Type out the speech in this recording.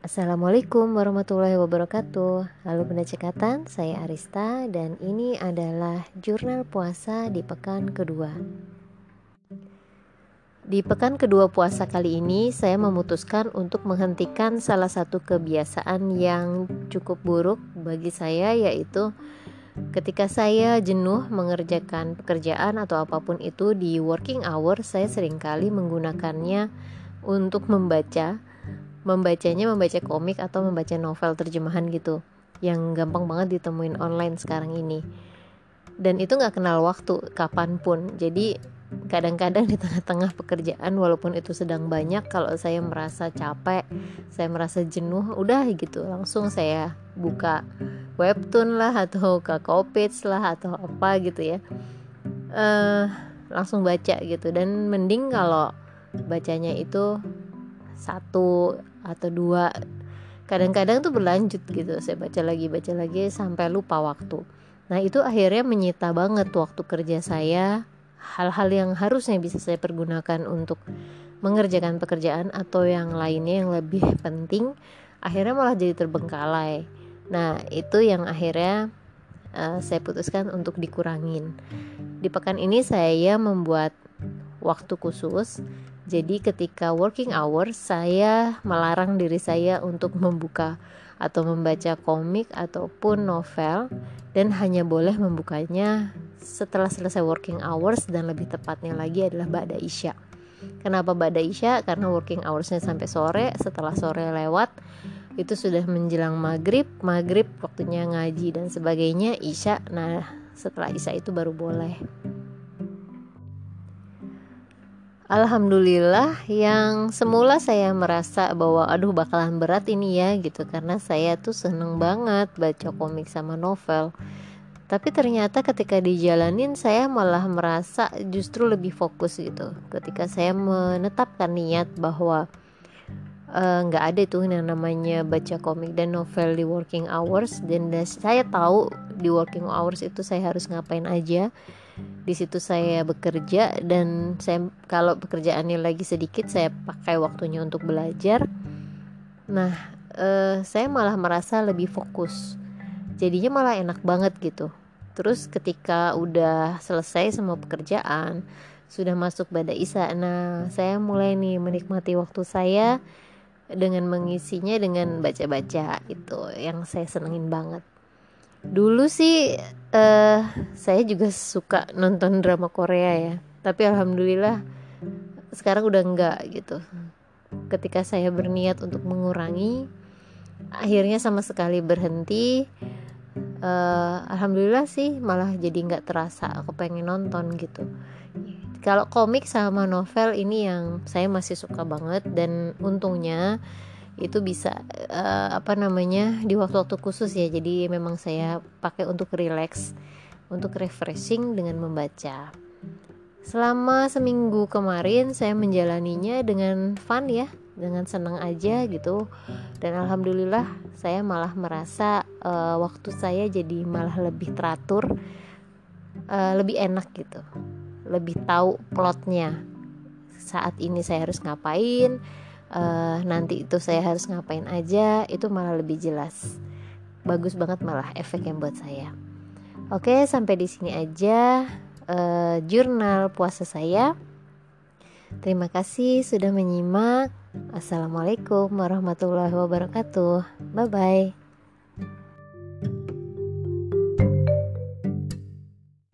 Assalamualaikum warahmatullahi wabarakatuh Halo Bunda Cekatan, saya Arista dan ini adalah jurnal puasa di pekan kedua Di pekan kedua puasa kali ini saya memutuskan untuk menghentikan salah satu kebiasaan yang cukup buruk bagi saya yaitu Ketika saya jenuh mengerjakan pekerjaan atau apa pun itu di working hour, saya sering kali menggunakannya untuk membaca. Membacanya membaca komik atau membaca novel terjemahan gitu, yang gampang banget ditemuin online sekarang ini. Dan itu nggak kenal waktu, kapan pun. Jadi kadang-kadang di tengah-tengah pekerjaan walaupun itu sedang banyak kalau saya merasa capek saya merasa jenuh udah gitu langsung saya buka webtoon lah atau ke Kopits lah atau apa gitu ya uh, langsung baca gitu dan mending kalau bacanya itu satu atau dua kadang-kadang tuh berlanjut gitu saya baca lagi baca lagi sampai lupa waktu nah itu akhirnya menyita banget waktu kerja saya hal-hal yang harusnya bisa saya pergunakan untuk mengerjakan pekerjaan atau yang lainnya yang lebih penting akhirnya malah jadi terbengkalai Nah, itu yang akhirnya uh, saya putuskan untuk dikurangin. Di pekan ini saya membuat waktu khusus. Jadi ketika working hour saya melarang diri saya untuk membuka atau membaca komik ataupun novel dan hanya boleh membukanya setelah selesai working hours dan lebih tepatnya lagi adalah Ba'da Isya. Kenapa Ba'da Isya? Karena working hoursnya sampai sore, setelah sore lewat itu sudah menjelang maghrib maghrib waktunya ngaji dan sebagainya isya nah setelah isya itu baru boleh Alhamdulillah yang semula saya merasa bahwa aduh bakalan berat ini ya gitu karena saya tuh seneng banget baca komik sama novel. Tapi ternyata ketika dijalanin saya malah merasa justru lebih fokus gitu. Ketika saya menetapkan niat bahwa Eh, nggak uh, ada tuh yang namanya baca komik dan novel di working hours dan saya tahu di working hours itu saya harus ngapain aja di situ saya bekerja dan saya kalau pekerjaannya lagi sedikit saya pakai waktunya untuk belajar. Nah uh, saya malah merasa lebih fokus. Jadinya malah enak banget gitu. Terus ketika udah selesai semua pekerjaan sudah masuk pada isa nah saya mulai nih menikmati waktu saya dengan mengisinya dengan baca-baca itu yang saya senengin banget dulu sih uh, saya juga suka nonton drama Korea ya. Tapi alhamdulillah sekarang udah enggak gitu. Ketika saya berniat untuk mengurangi akhirnya sama sekali berhenti. Uh, alhamdulillah sih malah jadi nggak terasa aku pengen nonton gitu. Kalau komik sama novel ini yang saya masih suka banget dan untungnya itu bisa uh, apa namanya di waktu-waktu khusus ya. Jadi memang saya pakai untuk relax untuk refreshing dengan membaca. Selama seminggu kemarin saya menjalaninya dengan fun ya dengan senang aja gitu. Dan alhamdulillah saya malah merasa uh, waktu saya jadi malah lebih teratur uh, lebih enak gitu. Lebih tahu plotnya. Saat ini saya harus ngapain uh, nanti itu saya harus ngapain aja itu malah lebih jelas. Bagus banget malah efek yang buat saya. Oke sampai di sini aja uh, jurnal puasa saya. Terima kasih sudah menyimak. Assalamualaikum warahmatullahi wabarakatuh. Bye bye